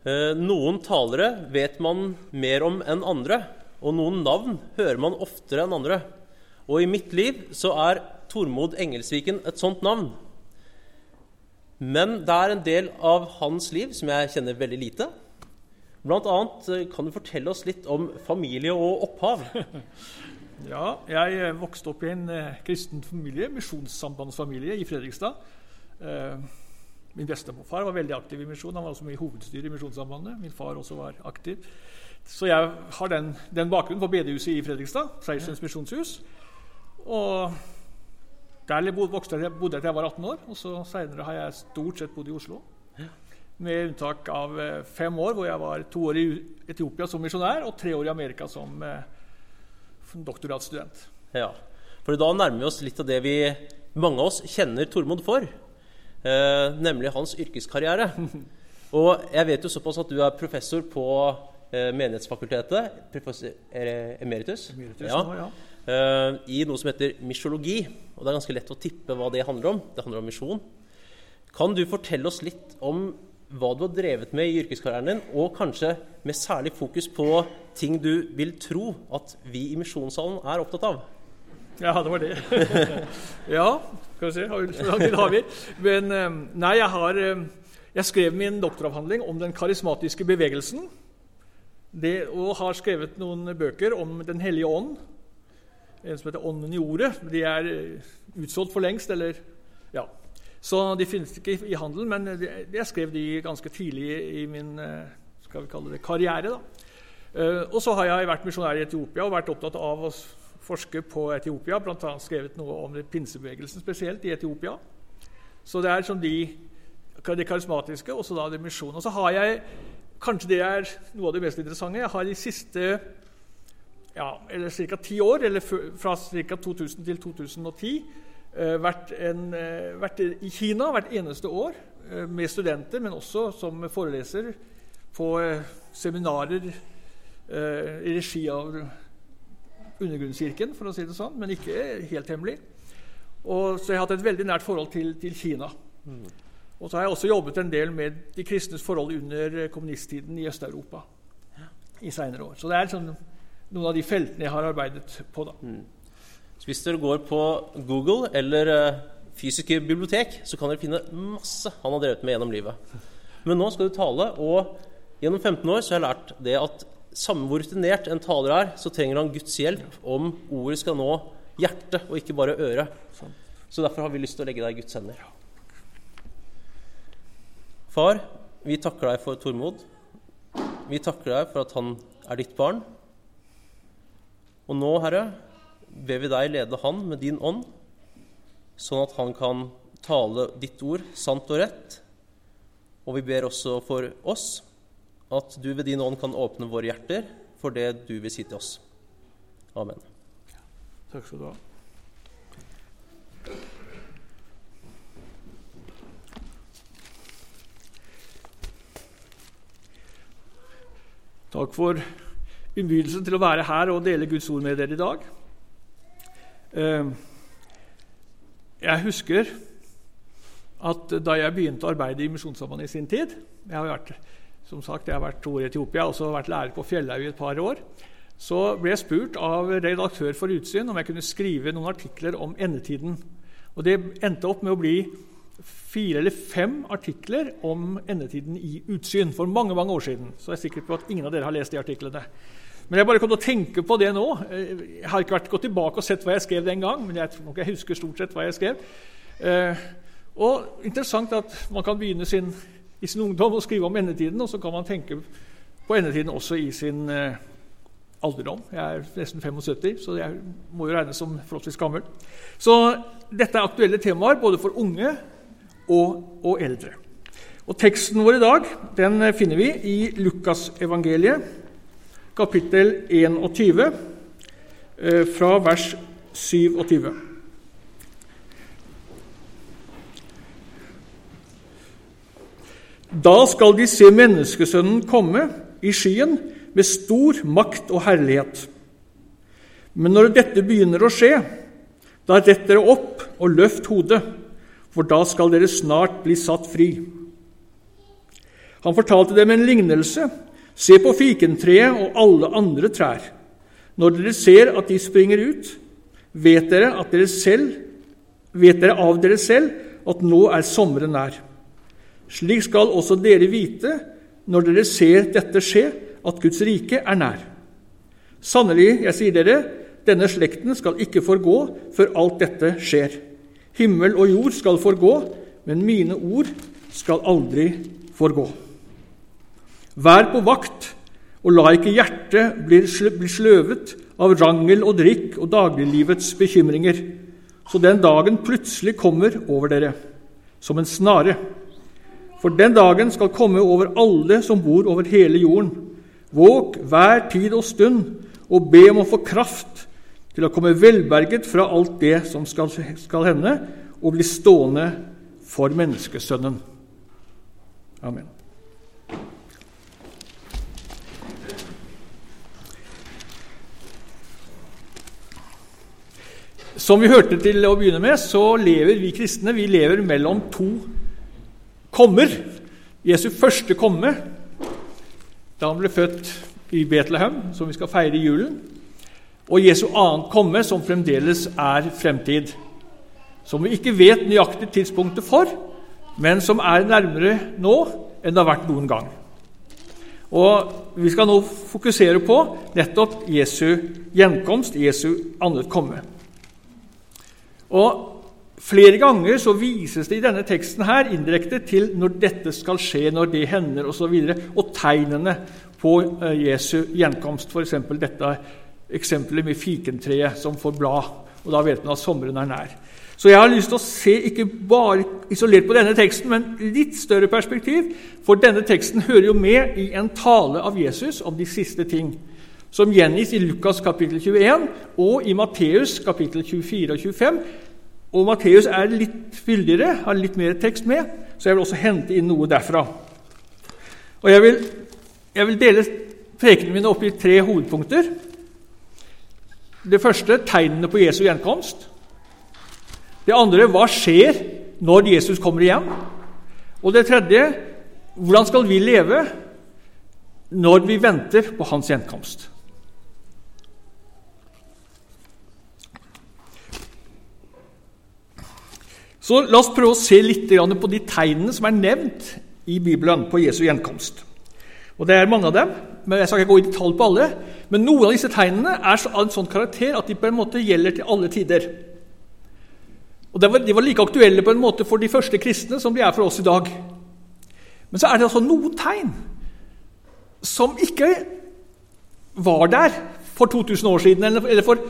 Eh, noen talere vet man mer om enn andre, og noen navn hører man oftere enn andre. Og i mitt liv så er Tormod Engelsviken et sånt navn. Men det er en del av hans liv som jeg kjenner veldig lite. Blant annet eh, kan du fortelle oss litt om familie og opphav. Ja, jeg eh, vokste opp i en kristen familie, misjonssambandsfamilie i Fredrikstad. Min bestefar var veldig aktiv i misjon. Han var også med i hovedstyret i Misjonssambandet. Min far også var aktiv. Så jeg har den, den bakgrunnen på bedehuset i Fredrikstad, Seiersens misjonshus. Og der vokste jeg, bodde jeg til jeg var 18 år, og så seinere har jeg stort sett bodd i Oslo. Med unntak av eh, fem år hvor jeg var to år i Etiopia som misjonær og tre år i Amerika som eh, doktorgradsstudent. Ja, for da nærmer vi oss litt av det vi mange av oss kjenner Tormod for. Eh, nemlig hans yrkeskarriere. Og jeg vet jo såpass at du er professor på eh, Menighetsfakultetet. Professor emeritus. emeritus ja. Nå, ja. Eh, I noe som heter misjologi. Og det er ganske lett å tippe hva det handler om. Det handler om misjon. Kan du fortelle oss litt om hva du har drevet med i yrkeskarrieren din, og kanskje med særlig fokus på ting du vil tro at vi i Misjonssalen er opptatt av? Ja, det var det. ja, skal vi se Hvor lang tid har vi? Men eh, nei, jeg har eh, Jeg skrev min doktoravhandling om den karismatiske bevegelsen. Det, og har skrevet noen bøker om Den hellige ånd. En som heter Ånden i ordet. De er eh, utsolgt for lengst, eller Ja. Så de finnes ikke i, handelen, men jeg skrev de ganske tidlig i min eh, skal vi kalle det, karriere. da. og så har jeg vært misjonær i Etiopia og vært opptatt av å forske på Etiopia. Bl.a. skrevet noe om pinsebevegelsen spesielt i Etiopia. Så det er som de, karismatiske og så da det misjonen. Og så har jeg Kanskje det er noe av det mest interessante. Jeg har de siste ja, eller ca. ti år, eller fra ca. 2000 til 2010, Eh, vært, en, eh, vært, i Kina hvert eneste år eh, med studenter, men også som foreleser på seminarer i regi av Undergrunnskirken, for å si det sånn, men ikke helt hemmelig. Og, så jeg har hatt et veldig nært forhold til, til Kina. Mm. Og så har jeg også jobbet en del med de kristnes forhold under kommunisttiden i Øst-Europa i senere år. Så det er sånn, noen av de feltene jeg har arbeidet på. da. Mm. Så hvis dere går på Google eller uh, fysiske bibliotek, så kan dere finne masse han har drevet med gjennom livet. Men nå skal du tale, og gjennom 15 år så har jeg lært det at samme hvor rutinert en taler er, så trenger han Guds hjelp om ordet skal nå hjertet og ikke bare øret. Så derfor har vi lyst til å legge deg i Guds hender. Far, vi takker deg for Tormod. Vi takker deg for at han er ditt barn. Og nå, Herre, ber vi deg lede han med din ånd, sånn at han kan tale ditt ord sant og rett. Og vi ber også for oss at du ved din ånd kan åpne våre hjerter for det du vil si til oss. Amen. Takk skal du ha. Takk for innbydelsen til å være her og dele Guds ord med dere i dag. Eh, jeg husker at da jeg begynte å arbeide i Misjonssambandet i sin tid Jeg har vært, som sagt, jeg har vært to år i Etiopia og vært lærer på Fjellhaug i et par år. Så ble jeg spurt av redaktør for Utsyn om jeg kunne skrive noen artikler om endetiden. Og Det endte opp med å bli fire eller fem artikler om endetiden i Utsyn for mange mange år siden. Så jeg er sikker på at ingen av dere har lest de artiklene. Men jeg bare kom til å tenke på det nå. Jeg har ikke vært gått tilbake og sett hva jeg skrev den gang, men jeg tror nok jeg husker stort sett hva jeg skrev. Eh, og interessant at man kan begynne sin, i sin ungdom og skrive om endetiden, og så kan man tenke på endetiden også i sin eh, alderdom. Jeg er nesten 75, så jeg må jo regnes som forholdsvis gammel. Så dette er aktuelle temaer både for unge og, og eldre. Og Teksten vår i dag den finner vi i Lukasevangeliet kapittel 21, eh, fra vers 27. Da skal de se Menneskesønnen komme i skyen med stor makt og herlighet. Men når dette begynner å skje, da rett dere opp og løft hodet, for da skal dere snart bli satt fri. Han fortalte dem en lignelse. Se på fikentreet og alle andre trær. Når dere ser at de springer ut, vet dere, dere selv, vet dere av dere selv at nå er sommeren nær. Slik skal også dere vite, når dere ser dette skje, at Guds rike er nær. Sannelig, jeg sier dere, denne slekten skal ikke forgå før alt dette skjer. Himmel og jord skal forgå, men mine ord skal aldri forgå. Vær på vakt, og la ikke hjertet bli sløvet av rangel og drikk og dagliglivets bekymringer, så den dagen plutselig kommer over dere som en snare. For den dagen skal komme over alle som bor over hele jorden. Våg hver tid og stund og be om å få kraft til å komme velberget fra alt det som skal, skal hende, og bli stående for menneskesønnen. Amen. Som vi hørte til å begynne med, så lever vi kristne vi lever mellom to kommer. Jesu første komme, da han ble født i Betlehem, som vi skal feire i julen, og Jesu annet komme, som fremdeles er fremtid. Som vi ikke vet nøyaktig tidspunktet for, men som er nærmere nå enn det har vært noen gang. Og Vi skal nå fokusere på nettopp Jesu gjenkomst, Jesu annet komme. Og Flere ganger så vises det i denne teksten her indirekte til når dette skal skje, når det hender osv., og, så og tegnene på eh, Jesu gjenkomst. F.eks. dette eksempelet med fikentreet som får blad, og da vet man at sommeren er nær. Så jeg har lyst til å se ikke bare isolert på denne teksten, men litt større perspektiv. For denne teksten hører jo med i en tale av Jesus om de siste ting, som gjengis i Lukas kapittel 21 og i Matteus kapittel 24 og 25. Og Matteus er litt fyldigere, har litt mer tekst med, så jeg vil også hente inn noe derfra. Og Jeg vil, jeg vil dele prekenene mine opp i tre hovedpunkter. Det første tegnene på Jesu gjenkomst. Det andre hva skjer når Jesus kommer igjen? Og det tredje hvordan skal vi leve når vi venter på hans gjenkomst? Så La oss prøve å se litt på de tegnene som er nevnt i Bibelen på Jesu gjenkomst. Og Det er mange av dem, men jeg skal ikke gå i detalj på alle. Men noen av disse tegnene er av en sånn karakter at de på en måte gjelder til alle tider. Og De var, like aktuelle på en måte for de første kristne som de er for oss i dag. Men så er det altså noen tegn som ikke var der for 2000 år siden, eller for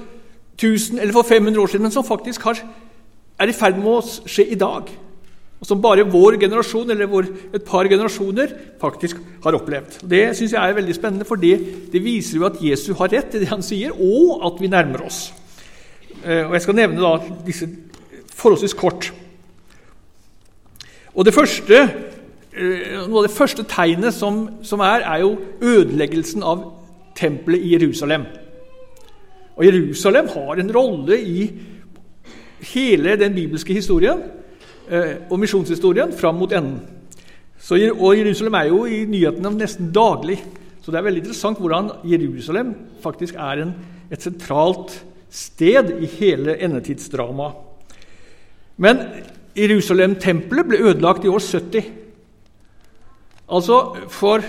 1000 eller for 500 år siden, men som faktisk har, er i ferd med å skje i dag og som bare vår generasjon eller vår, et par generasjoner faktisk har opplevd. Det syns jeg er veldig spennende, for det, viser jo at Jesus har rett i det han sier, og at vi nærmer oss. Eh, og Jeg skal nevne da disse forholdsvis kort. Og det første, eh, Noe av det første tegnet som, som er, er jo ødeleggelsen av tempelet i Jerusalem. Og Jerusalem har en rolle i hele den bibelske historien. Eh, og misjonshistorien fram mot enden. Så, og Jerusalem er jo i nyhetene nesten daglig. Så det er veldig interessant hvordan Jerusalem faktisk er en, et sentralt sted i hele endetidsdramaet. Men Jerusalem-tempelet ble ødelagt i år 70. Altså for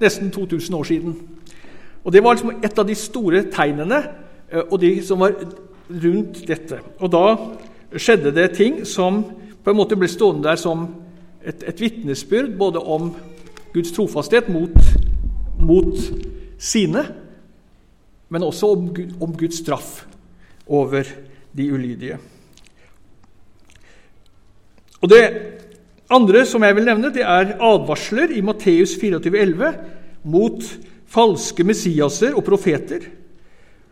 nesten 2000 år siden. Og Det var liksom et av de store tegnene eh, og de som var rundt dette. Og da skjedde det ting som på en måte ble stående der som et, et vitnesbyrd både om Guds trofasthet mot, mot sine, men også om, om, Guds straff over de ulydige. Og Det andre som jeg vil nevne, det er advarsler i Matteus 24,11 mot falske messiaser og profeter,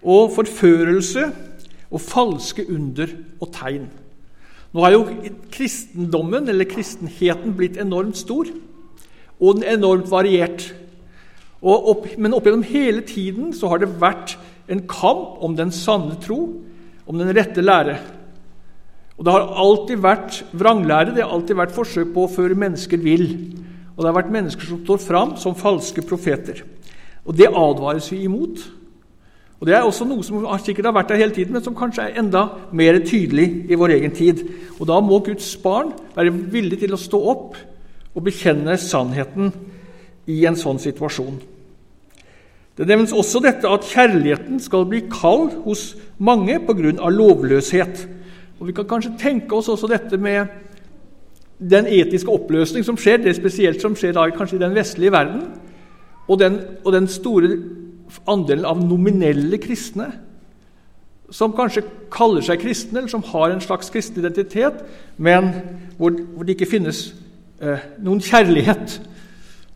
og forførelse og falske under og tegn. Nå har jo kristendommen, eller kristenheten, blitt enormt stor, og den enormt variert. Opp, men opp gjennom hele tiden så har det vært en kamp om den sanne tro, om den rette lære. Og Det har alltid vært vranglære, det har alltid vært forsøk på å føre mennesker vill. og det har vært mennesker som står fram som falske profeter. Og Det advares vi imot. Og Det er også noe som sikkert har vært der hele tiden, men som kanskje er enda mer tydelig i vår egen tid. Og Da må Guds barn være villige til å stå opp og bekjenne sannheten i en sånn situasjon. Det nevnes også dette at kjærligheten skal bli kald hos mange pga. lovløshet. Og Vi kan kanskje tenke oss også dette med den etiske oppløsning som skjer, det spesielt som skjer da kanskje i den vestlige verden, og den, og den store andelen av nominelle kristne som kanskje kaller seg kristne, eller som har en slags kristen identitet, men hvor, hvor det ikke finnes eh, noen kjærlighet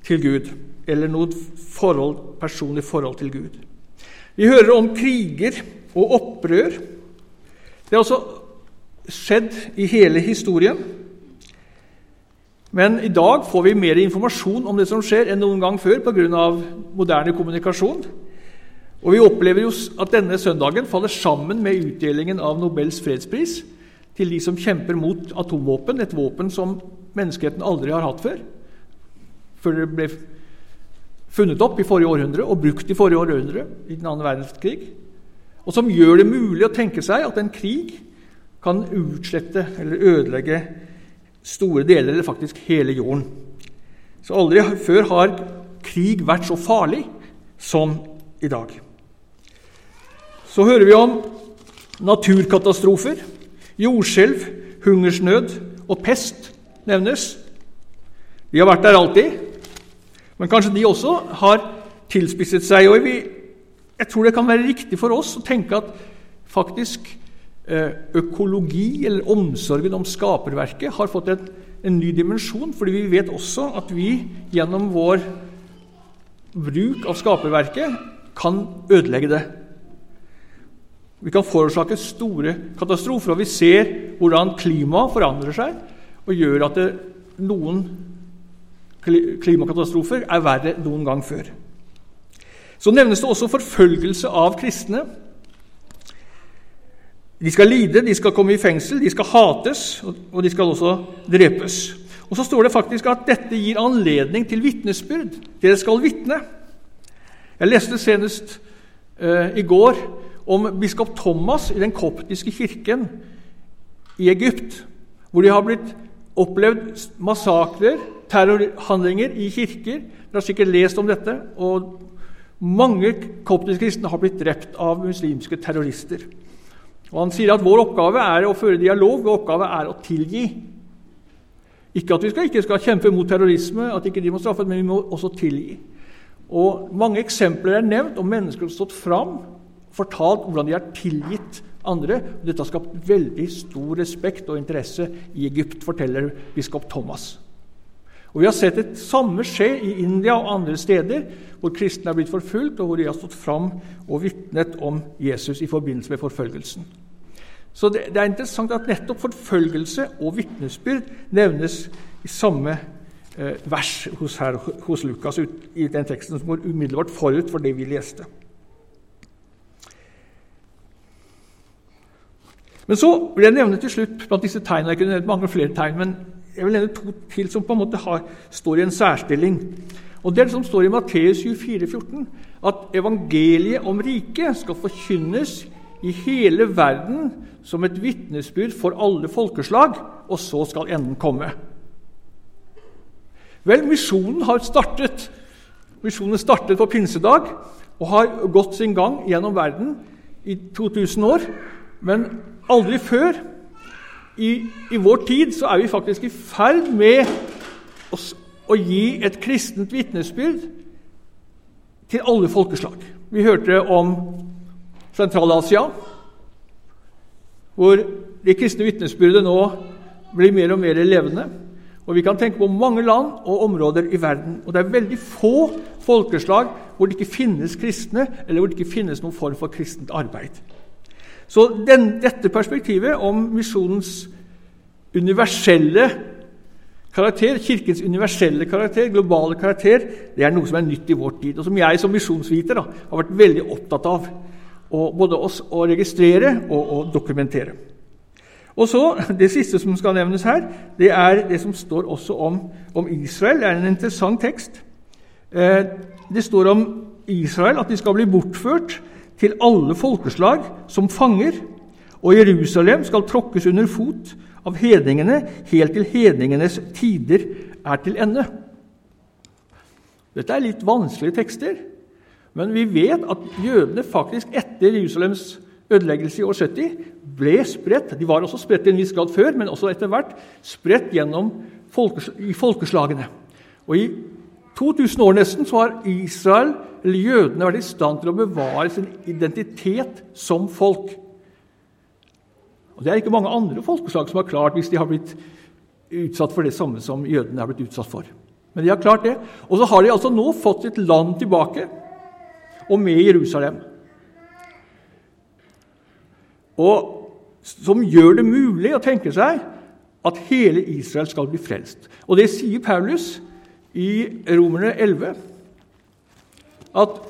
til Gud eller noe forhold, personlig forhold til Gud. Vi hører om kriger og opprør. Det har også skjedd i hele historien. Men i dag får vi mer informasjon om det som skjer, enn noen gang før pga. moderne kommunikasjon. Og Vi opplever jo at denne søndagen faller sammen med utdelingen av Nobels fredspris til de som kjemper mot atomvåpen, et våpen som menneskeheten aldri har hatt før. Før det ble funnet opp i forrige århundre og brukt i forrige århundre, i den andre verdenskrig. Og som gjør det mulig å tenke seg at en krig kan utslette eller ødelegge store deler, eller faktisk hele jorden. Så aldri før har krig vært så farlig som i dag. Så hører vi om naturkatastrofer, jordskjelv, hungersnød og pest nevnes. De har vært der alltid, men kanskje de også har tilspisset seg. og Jeg tror det kan være riktig for oss å tenke at faktisk økologi, eller omsorgen om skaperverket, har fått en, en ny dimensjon. fordi vi vet også at vi gjennom vår bruk av skaperverket kan ødelegge det. Vi kan forårsake store katastrofer, og vi ser hvordan klimaet forandrer seg og gjør at det, noen klimakatastrofer er verre noen gang før. Så nevnes det også forfølgelse av kristne. De skal lide, de skal komme i fengsel, de skal hates, og de skal også drepes. Og Så står det faktisk at dette gir anledning til vitnesbyrd. Dere skal vitne. Jeg leste senest uh, i går om biskop Thomas i den koptiske kirken i Egypt, hvor de har blitt opplevd massakrer, terrorhandlinger i kirker. Dere har sikkert lest om dette. og Mange koptiske kristne har blitt drept av muslimske terrorister. Og Han sier at vår oppgave er å føre dialog, vår oppgave er å tilgi. Ikke at vi skal, ikke skal kjempe mot terrorisme, at ikke de må straffes, men vi må også tilgi. Og Mange eksempler er nevnt om mennesker som har stått fram fortalt hvordan de har tilgitt andre. Dette har skapt veldig stor respekt og interesse i Egypt, forteller biskop Thomas. Og Vi har sett det samme skje i India og andre steder hvor kristne er blitt forfulgt, og hvor de har stått fram og vitnet om Jesus i forbindelse med forfølgelsen. Så det, det, er interessant at nettopp forfølgelse og vitnesbyrd nevnes i samme eh, vers hos, her, hos Lukas ut, i den teksten som går umiddelbart forut for det vi leste. Men så vil jeg nevne til slutt blant disse tegnene, Jeg kunne nevnt mange flere tegn, men jeg vil nevne to til som på en måte har, står i en særstilling. Og Det er det som står i Matteus 24, 14, at evangeliet om riket skal forkynnes i hele verden som et vitnesbyrd for alle folkeslag, og så skal enden komme. Vel, misjonen har startet. Misjonen startet på pinsedag og har gått sin gang gjennom verden i 2000 år. Men aldri før i, i vår tid så er vi faktisk i ferd med å, å gi et kristent vitnesbyrd til alle folkeslag. Vi hørte om Sentral-Asia, hvor det kristne vitnesbyrdet nå blir mer og mer levende. Og Vi kan tenke på mange land og områder i verden. Og det er veldig få folkeslag hvor det ikke finnes kristne, eller hvor det ikke finnes noen form for kristent arbeid. Så den, dette perspektivet om misjonens universelle karakter, Kirkens universelle karakter, globale karakter, det er noe som er nytt i vår tid, og som jeg som misjonsviter da, har vært veldig opptatt av Og både oss å registrere og å dokumentere. Og så, Det siste som skal nevnes her, det er det som står også om, om Israel. Det er en interessant tekst. Eh, det står om Israel at de skal bli bortført til alle folkeslag som fanger, og Jerusalem skal tråkkes under fot av hedningene helt til hedningenes tider er til ende. Dette er litt vanskelige tekster, men vi vet at jødene faktisk etter Jerusalems ødeleggelse i år 70 ble spredt. De var også spredt i en viss grad før, men også etter hvert spredt gjennom folkeslagene. Og I 2000 år nesten så har Israel, eller jødene vært i stand til å bevare sin identitet som folk. Og Det er ikke mange andre folkeslag som har klart hvis de har blitt utsatt for det samme som jødene har blitt utsatt for. Men de har klart det. Og så har de altså nå fått sitt land tilbake, og med Jerusalem. Og Som gjør det mulig å tenke seg at hele Israel skal bli frelst. Og det sier Paulus i Romerne 11. At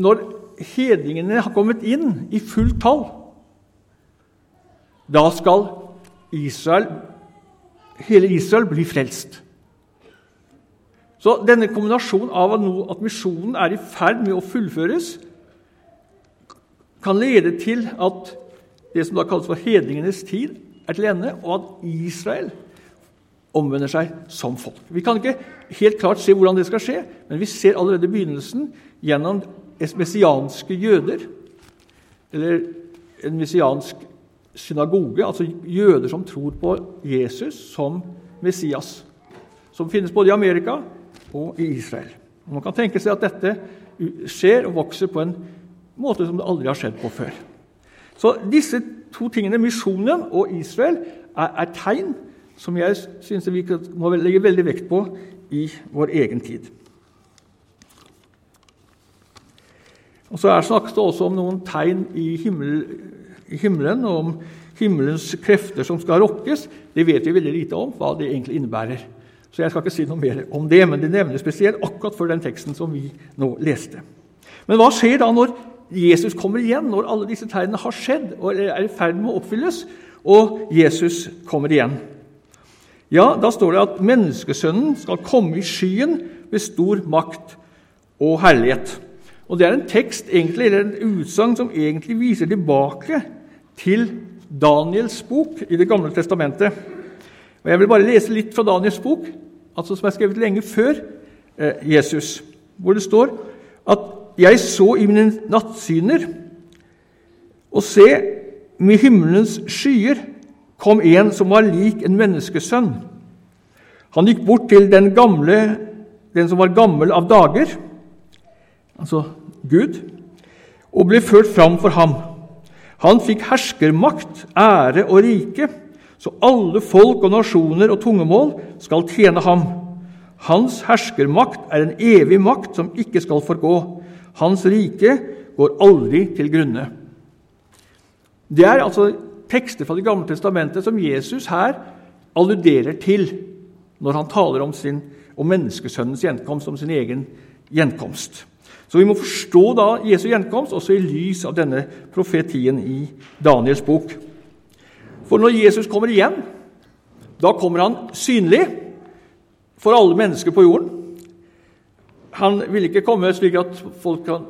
når hedningene har kommet inn i fullt tall, da skal Israel, hele Israel bli frelst. Så denne kombinasjonen av at misjonen er i ferd med å fullføres, kan lede til at det som da kalles for hedningenes tid, er til ende, og at Israel omvender seg som folk. Vi kan ikke helt klart se hvordan det skal skje, men vi ser allerede begynnelsen gjennom messianske jøder, eller en messiansk synagoge, altså jøder som tror på Jesus som Messias, som finnes både i Amerika og i Israel. Og man kan tenke seg at dette skjer og vokser på en måte som det aldri har skjedd på før. Så disse to tingene, misjonen og Israel, er, er tegn som jeg syns vi må legge veldig vekt på i vår egen tid. Og Så er snakkes det også om noen tegn i, himmel, i himmelen, og om himmelens krefter som skal rokkes. Det vet vi veldig lite om hva det egentlig innebærer. Så jeg skal ikke si noe mer om det, men det nevnes spesielt akkurat for den teksten som vi nå leste. Men hva skjer da når Jesus kommer igjen, når alle disse tegnene har skjedd og er i ferd med å oppfylles, og Jesus kommer igjen? Ja, da står det at menneskesønnen skal komme i skyen ved stor makt og herlighet. Og Det er en tekst egentlig, eller en utsagn som egentlig viser tilbake til Daniels bok i Det gamle testamentet. Og Jeg vil bare lese litt fra Daniels bok, altså som er skrevet lenge før eh, Jesus, hvor det står at jeg så i mine nattsyner, og se, med himmelens skyer kom en som var lik en menneskesønn. Han gikk bort til den, gamle, den som var gammel av dager, altså Gud, og ble ført fram for ham. Han fikk herskermakt, ære og rike, så alle folk og nasjoner og tungemål skal tjene ham. Hans herskermakt er en evig makt som ikke skal forgå. Hans rike går aldri til grunne. Det er altså tekster fra Det gamle testamentet som Jesus her alluderer til når han taler om, sin, om menneskesønnens gjenkomst, om sin egen gjenkomst. Så vi må forstå da Jesu gjenkomst også i lys av denne profetien i Daniels bok. For når Jesus kommer igjen, da kommer han synlig for alle mennesker på jorden. Han vil ikke komme slik at folk kan,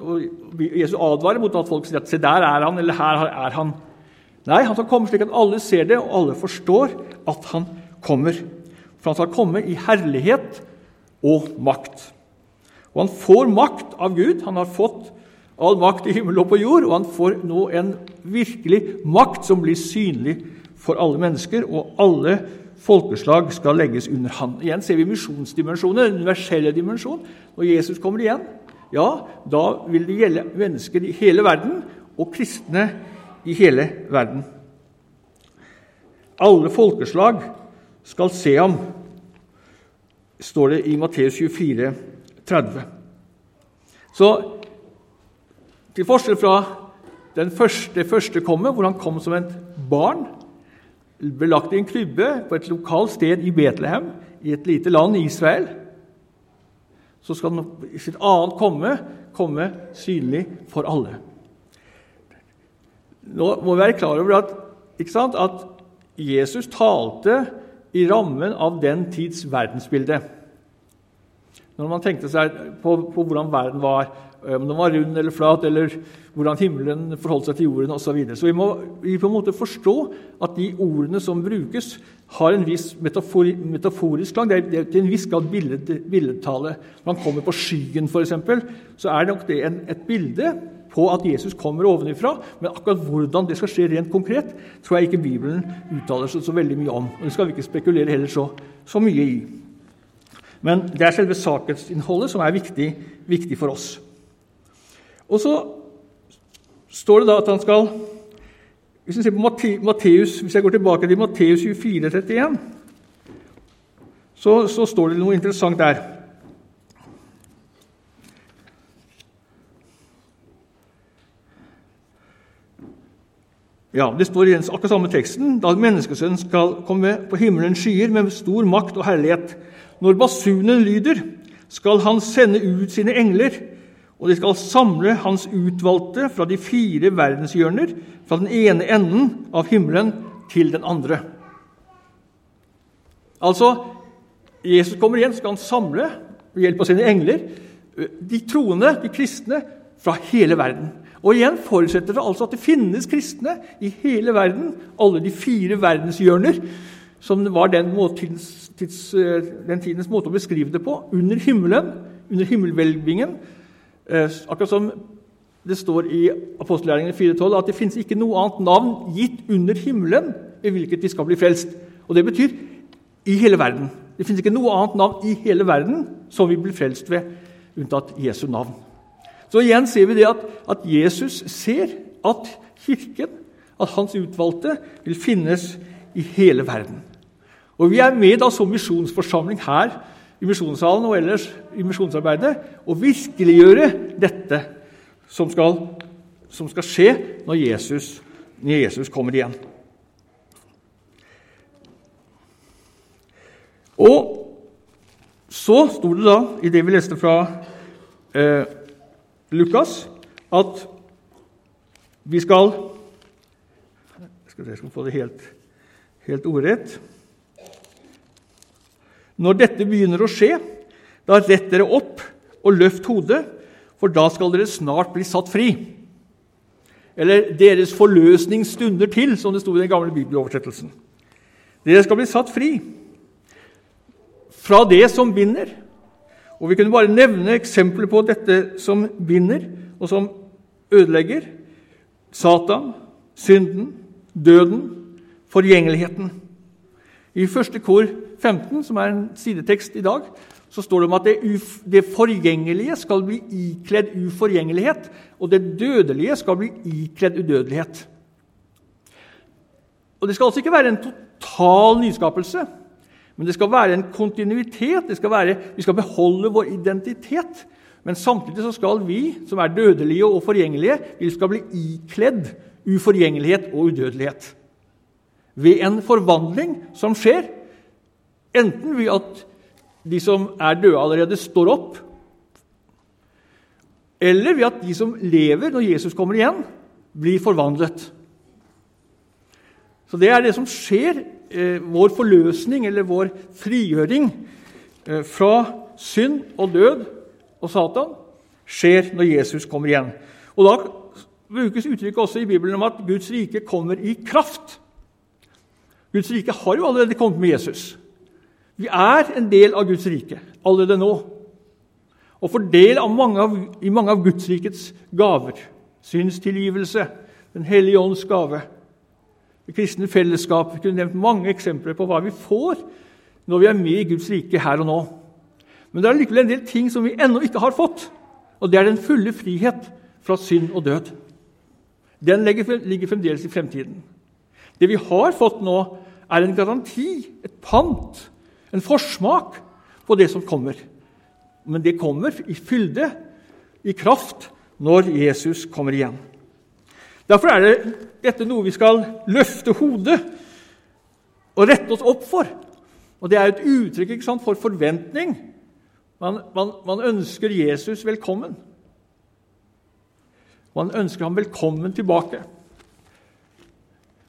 Jesus advarer mot at folk sier at 'se, der er han', eller 'her er han'. Nei, han skal komme slik at alle ser det, og alle forstår at han kommer. For han skal komme i herlighet og makt. Og han får makt av Gud. Han har fått all makt i himmel og på jord, og han får nå en virkelig makt som blir synlig for alle mennesker, og alle folkeslag skal legges under han. Igjen ser vi misjonsdimensjonen, den universelle dimensjonen. Når Jesus kommer igjen, ja, da vil det gjelde mennesker i hele verden og kristne i hele verden. Alle folkeslag skal se ham, står det i Matteus 24, 30. Så til forskjell fra den første, det første kommet, hvor han kom som et barn, ble lagt i en krybbe på et lokalt sted i Betlehem, i et lite land i Israel, så skal han i sitt annet komme komme synlig for alle. Nå må vi være klar over at, sant, at Jesus talte i rammen av den tids verdensbilde. Når man tenkte seg på, på hvordan verden var, eh, om den var rund eller flat, eller hvordan himmelen forholdt seg til jorden osv. Så, videre. så vi må vi på en måte forstå at de ordene som brukes, har en viss metafori, metaforisk klang. Det er, til en viss grad billed, billedtale. Når man kommer på skyen, f.eks., så er nok det en, et bilde på at Jesus kommer ovenifra, men akkurat hvordan det skal skje rent konkret, tror jeg ikke Bibelen uttaler seg så veldig mye om. og Det skal vi ikke spekulere heller så, så mye i. Men det er selve sakensinnholdet som er viktig, viktig for oss. Og så står det da at han skal Hvis vi ser på Matteus, hvis jeg går tilbake til Matteus 24, 31, så, så står det noe interessant der. Ja, Det står i akkurat samme teksten da menneskesønnen skal komme på himmelens skyer med stor makt og herlighet. Når basunen lyder, skal han sende ut sine engler, og de skal samle hans utvalgte fra de fire verdenshjørner, fra den ene enden av himmelen til den andre. Altså, Jesus kommer igjen, skal han samle ved hjelp av sine engler de troende, de kristne, fra hele verden. Og igjen forutsetter det altså at det finnes kristne i hele verden, alle de fire verdenshjørner, som var den, tids, tids, eh, den, tidens måte å beskrive det på, under himmelen, under himmelhvelvingen. Eh, akkurat som det står i apostellæringen 4.12 at det finnes ikke noe annet navn gitt under himmelen i hvilket vi skal bli frelst. Og det betyr i hele verden. Det finnes ikke noe annet navn i hele verden som vi blir frelst ved, unntatt Jesu navn. Så igjen ser vi det at, at Jesus ser at Kirken, at hans utvalgte, vil finnes i hele verden. Og Vi er med da som misjonsforsamling her i misjonssalen og ellers i misjonsarbeidet og virkeliggjøre dette som skal, som skal skje når Jesus, når Jesus, kommer igjen. Og så sto det da, i det vi leste fra eh, Lukas at vi skal Skal jeg skal få det helt, helt ordrett Når dette begynner å skje, da rett dere opp og løft hodet, for da skal dere snart bli satt fri. Eller deres forløsning stunder til, som det sto i den gamle bibeloversettelsen. Dere skal bli satt fri fra det som binder, og Vi kunne bare nevne eksempler på dette som binder, og som ødelegger. Satan, synden, døden, forgjengeligheten. I første kor 15, som er en sidetekst i dag, så står det om at det, det forgjengelige skal bli ikledd uforgjengelighet, og det dødelige skal bli ikledd udødelighet. Og Det skal altså ikke være en total nyskapelse. Men det skal være en kontinuitet. Skal være, vi skal beholde vår identitet. Men samtidig så skal vi, som er dødelige og forgjengelige, vi skal bli ikledd uforgjengelighet og udødelighet. Ved en forvandling som skjer, enten ved at de som er døde allerede, står opp, eller ved at de som lever når Jesus kommer igjen, blir forvandlet. Så Det er det som skjer eh, vår forløsning, eller vår frigjøring eh, fra synd og død og Satan, skjer når Jesus kommer igjen. Og Da brukes uttrykket også i Bibelen om at Guds rike kommer i kraft. Guds rike har jo allerede kommet med Jesus. Vi er en del av Guds rike allerede nå. Og får del mange av, i mange av Guds rikets gaver. Synstilgivelse, Den hellige ånds gave, det kristne fellesskap. Jeg kunne nevnt mange eksempler på hva vi får når vi er med i Guds rike her og nå. Men det er likevel en del ting som vi ennå ikke har fått, og det er den fulle frihet fra synd og død. Den ligger fremdeles i fremtiden. Det vi har fått nå, er en garanti, et pant, en forsmak på det som kommer. Men det kommer i fylde, i kraft, når Jesus kommer igjen. Derfor er det dette noe vi skal løfte hodet og rette oss opp for. Og Det er et uttrykk sant, for forventning. Man, man, man, ønsker Jesus velkommen. Man ønsker ham velkommen tilbake.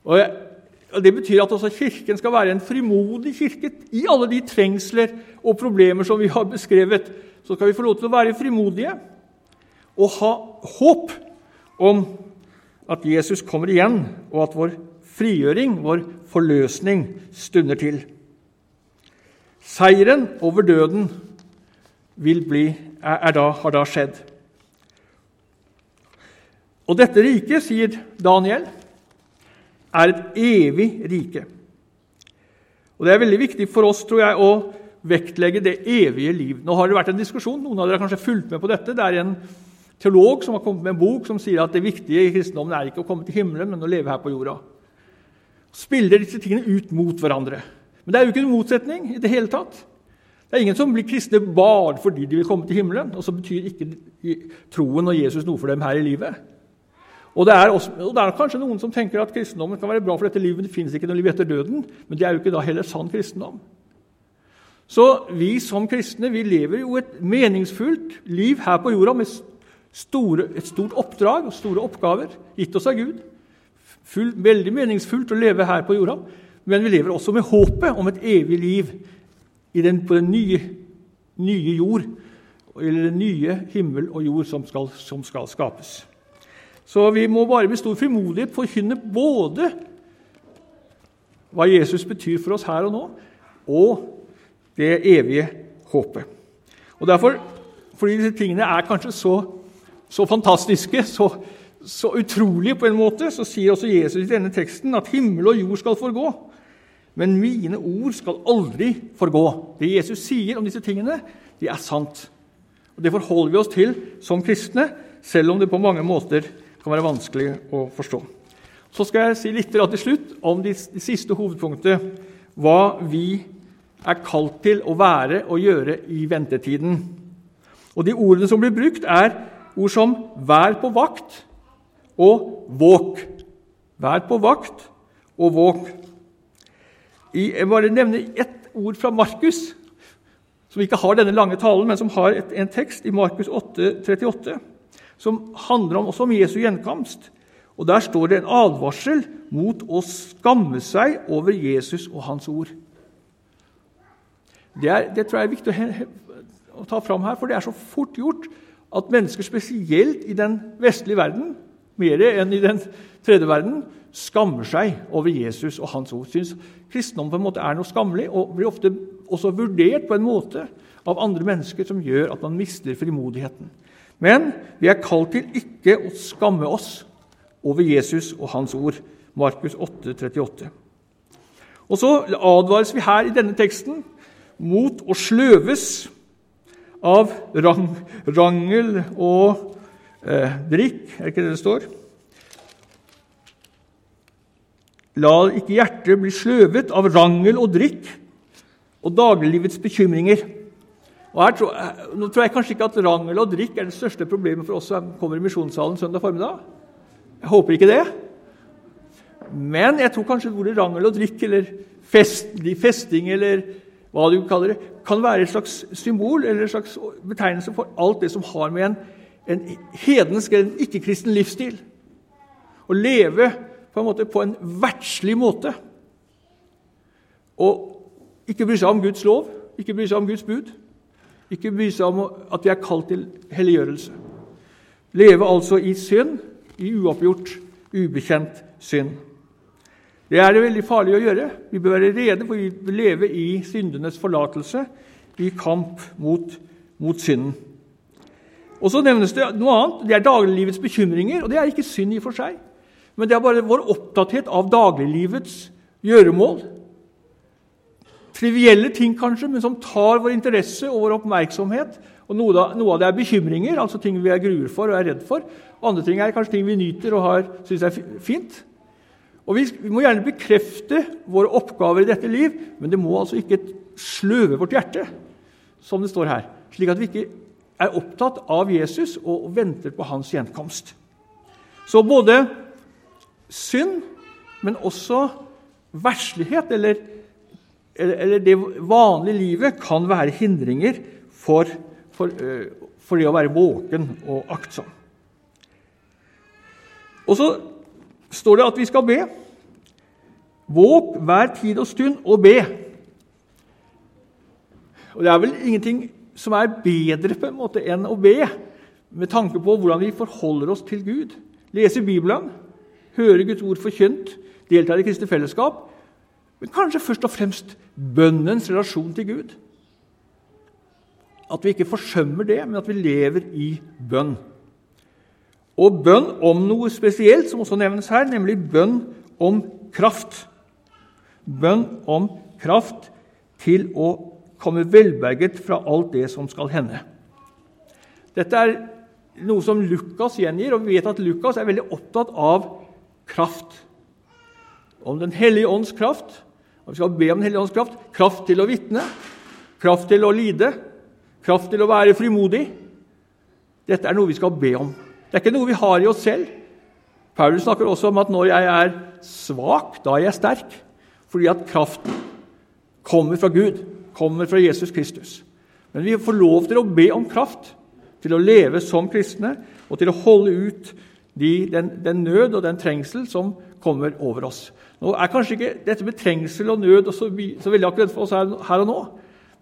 Og og Det betyr at også Kirken skal være en frimodig kirke. I alle de trengsler og problemer som vi har beskrevet, så skal vi få lov til å være frimodige og ha håp om at Jesus kommer igjen, og at vår frigjøring, vår forløsning, stunder til. Seieren over døden bli, da, har da skjedd. Og dette riket, sier Daniel, er et evig rike. Og Det er veldig viktig for oss tror jeg, å vektlegge det evige liv. Nå har det vært en diskusjon, Noen av dere har kanskje fulgt med på dette. Det er en teolog som har kommet med en bok som sier at det viktige i kristendommen er ikke å komme til himmelen, men å leve her på jorda. Spiller disse tingene ut mot hverandre. Men det er jo ikke en motsetning i det hele tatt. Det er ingen som blir kristne bare fordi de vil komme til himmelen. Og så betyr ikke troen og Jesus noe for dem her i livet. Og det, også, og det, er kanskje noen som tenker at kristendommen kan være bra for dette livet, men det finnes ikke noe liv etter døden. Men det er jo ikke da heller sann kristendom. Så vi som kristne vi lever jo et meningsfullt liv her på jorda med store, et stort oppdrag og store oppgaver gitt oss av Gud. Full, veldig meningsfullt å leve her på jorda, men vi lever også med håpet om et evig liv den, på den nye, nye, jord, eller den nye himmel og jord som skal, som skal skapes. Så vi må bare med stor frimodighet forkynne både hva Jesus betyr for oss her og nå, og det evige håpet. Og derfor, Fordi disse tingene er kanskje så, så fantastiske, så, så, utrolige på en måte, så sier også Jesus i denne teksten at himmel og jord skal forgå, men mine ord skal aldri forgå. Det Jesus sier om disse tingene, det er sant. Og Det forholder vi oss til som kristne, selv om det på mange måter kan være vanskelig å forstå. Så skal jeg si litt til slutt om det de siste hovedpunktet, Hva vi er kalt til å være og gjøre i ventetiden. Og De ordene som blir brukt, er ord som 'vær på vakt' og 'våk'. Vær på vakt og våk. Jeg bare nevner ett ord fra Markus, som ikke har denne lange talen, men som har et, en tekst i Markus 8, 38 som handler om, også om Jesu gjenkomst. Og Der står det en advarsel mot å skamme seg over Jesus og hans ord. Det, er, det tror jeg er viktig å, å ta fram her, for det er så fort gjort at mennesker, spesielt i den vestlige verden, mer enn i den tredje verden, skammer seg over Jesus og hans ord. Syns kristendom på en måte er noe skammelig og blir ofte også vurdert på en måte av andre mennesker som gjør at man mister frimodigheten. Men vi er kalt til ikke å skamme oss over Jesus og hans ord. Markus 8, 38. Og så advares vi her i denne teksten mot å sløves av rang, rangel og eh, drikk. Er det ikke det det står? La ikke hjertet bli sløvet av rangel og drikk og dagliglivets bekymringer. Og tror, nå tror jeg kanskje ikke at rangel og drikk er det største problemet for oss som kommer i misjonssalen søndag formiddag. Jeg håper ikke det. Men jeg tror kanskje ordet rangel og drikk eller fest, festing eller hva du kaller det, kan være et slags symbol eller en slags betegnelse for alt det som har med en, en hedensk eller ikke-kristen livsstil Å leve på en måte på en verdslig måte. Og ikke bry seg om Guds lov, ikke bry seg om Guds bud. Ikke bry seg om at vi er kalt til helliggjørelse. Leve altså i synd, i uoppgjort, ubekjent synd. Det er det veldig farlig å gjøre. Vi bør være rede, for vi lever leve i syndenes forlatelse, i kamp mot, mot synden. Og Så nevnes det noe annet. Det er dagliglivets bekymringer. og Det er ikke synd i og for seg, men det er bare vår opptatthet av dagliglivets gjøremål trivielle ting, kanskje, men som tar vår interesse og vår oppmerksomhet. Og noe, noe av det er bekymringer, altså ting vi er gruer for og er redd for. Andre ting er kanskje ting vi nyter og syns er fint. Og vi, vi, må gjerne bekrefte våre oppgaver i dette liv, men det må altså ikke sløve vårt hjerte, som det står her, slik at vi ikke er opptatt av Jesus og, venter på hans gjenkomst. Så både synd, men også verslighet, eller eller det vanlige livet kan være hindringer for, for, øh, for, det å være våken og aktsom. Og så står det at vi skal be. Våk hver tid og stund og be. Og Det er vel ingenting som er bedre på en måte enn å be, med tanke på hvordan vi forholder oss til Gud. Lese Bibelen, høre Guds ord forkynt, delta i kristne fellesskap. Men kanskje først og fremst bønnens relasjon til Gud. At vi ikke forsømmer det, men at vi lever i bønn. Og bønn om noe spesielt, som også nevnes her, nemlig bønn om kraft. Bønn om kraft til å komme velberget fra alt det som skal hende. Dette er noe som Lukas gjengir, og vi vet at Lukas er veldig opptatt av kraft. Om Den hellige ånds kraft. Og vi skal be om Den hellige ånds kraft. Kraft til å vitne, kraft til å lide, kraft til å være frimodig. Dette er noe vi skal be om. Det er ikke noe vi har i oss selv. Paulus snakker også om at når jeg er svak, da er jeg sterk. Fordi at kraften kommer fra Gud, kommer fra Jesus Kristus. Men vi får lov til å be om kraft til å leve som kristne og til å holde ut de, den, den, nød og den trengsel som kommer over oss. Nå er kanskje ikke dette med trengsel og nød så, så veldig akkurat for oss her, her, og nå.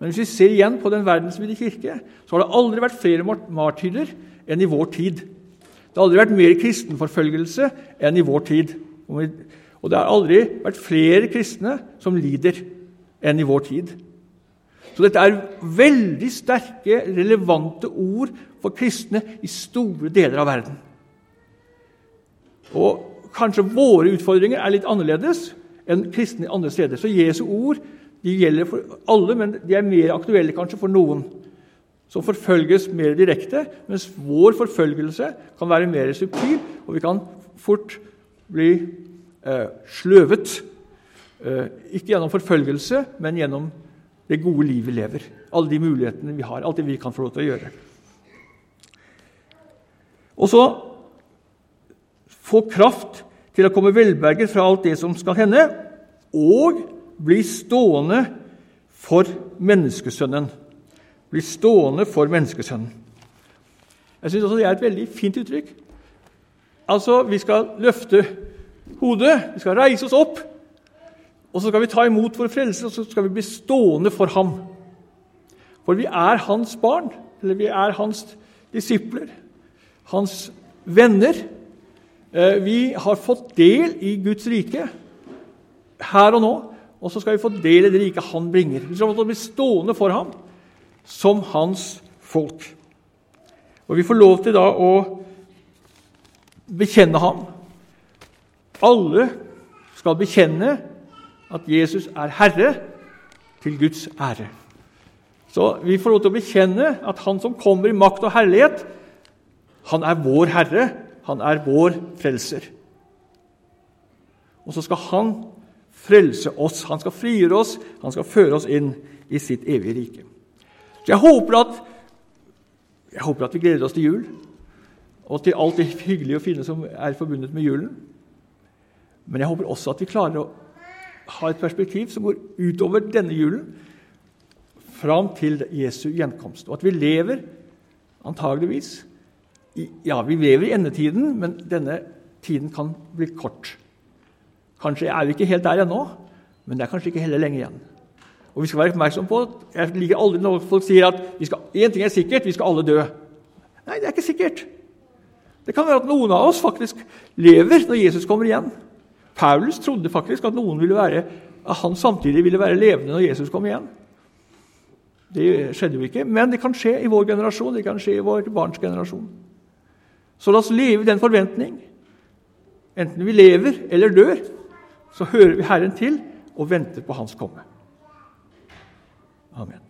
Men hvis vi ser igjen på den verdensvide kirke, så har det aldri vært flere martyrer enn i vår tid. Det har aldri vært mer kristenforfølgelse enn i vår tid. Og det har aldri vært flere kristne som lider, enn i vår tid. Så dette er veldig sterke, relevante ord for kristne i store deler av verden. Og Kanskje våre utfordringer er litt annerledes enn kristne andre steder. Så Jesu ord de gjelder for alle, men de er mer aktuelle kanskje for noen som forfølges mer direkte, mens vår forfølgelse kan være mer subtil, og vi kan fort bli eh, sløvet. Eh, ikke gjennom forfølgelse, men gjennom det gode livet vi lever. Alle de mulighetene vi har, alt det vi kan få lov til å gjøre. Og så få kraft til å komme velberget fra alt det som skal hende, og bli stående for menneskesønnen. Bli stående for menneskesønnen. Jeg syns det er et veldig fint uttrykk. Altså, Vi skal løfte hodet, vi skal reise oss opp, og så skal vi ta imot vår frelse, og så skal vi bli stående for ham. For vi er hans barn, eller vi er hans disipler, hans venner. Eh, vi har fått del i Guds rike her og nå, og så skal vi få del i det rike han bringer. Vi skal bli stående for ham som hans folk. Og vi får lov til da å bekjenne ham. Alle skal bekjenne at Jesus er Herre, til Guds ære. Så vi får lov til å bekjenne at Han som kommer i makt og herlighet, han er vår Herre, han er vår frelser. Og så skal han frelse oss, han skal frigjøre oss, han skal føre oss inn i sitt evige rike. Så jeg håper at, jeg håper at vi gleder oss til jul, og til alt det hyggelige og fine som er forbundet med julen. Men jeg håper også at vi klarer å ha et perspektiv som går utover denne julen, fram til Jesu gjenkomst. Og at vi lever antageligvis ja, vi lever i endetiden, men denne tiden kan bli kort. Kanskje er vi ikke helt der ennå, men det er kanskje ikke heller lenge igjen. Og vi skal være oppmerksom på, Jeg liker aldri når folk sier at én ting er sikkert, vi skal alle dø. Nei, det er ikke sikkert. Det kan være at noen av oss faktisk lever når Jesus kommer igjen. Paulus trodde faktisk at noen ville være, at han samtidig ville være levende når Jesus kom igjen. Det skjedde jo ikke, men det kan skje i vår generasjon, det kan skje i vår barns generasjon. Så la oss leve i den forventning. Enten vi lever eller dør, så hører vi Herren til og venter på Hans komme. Amen.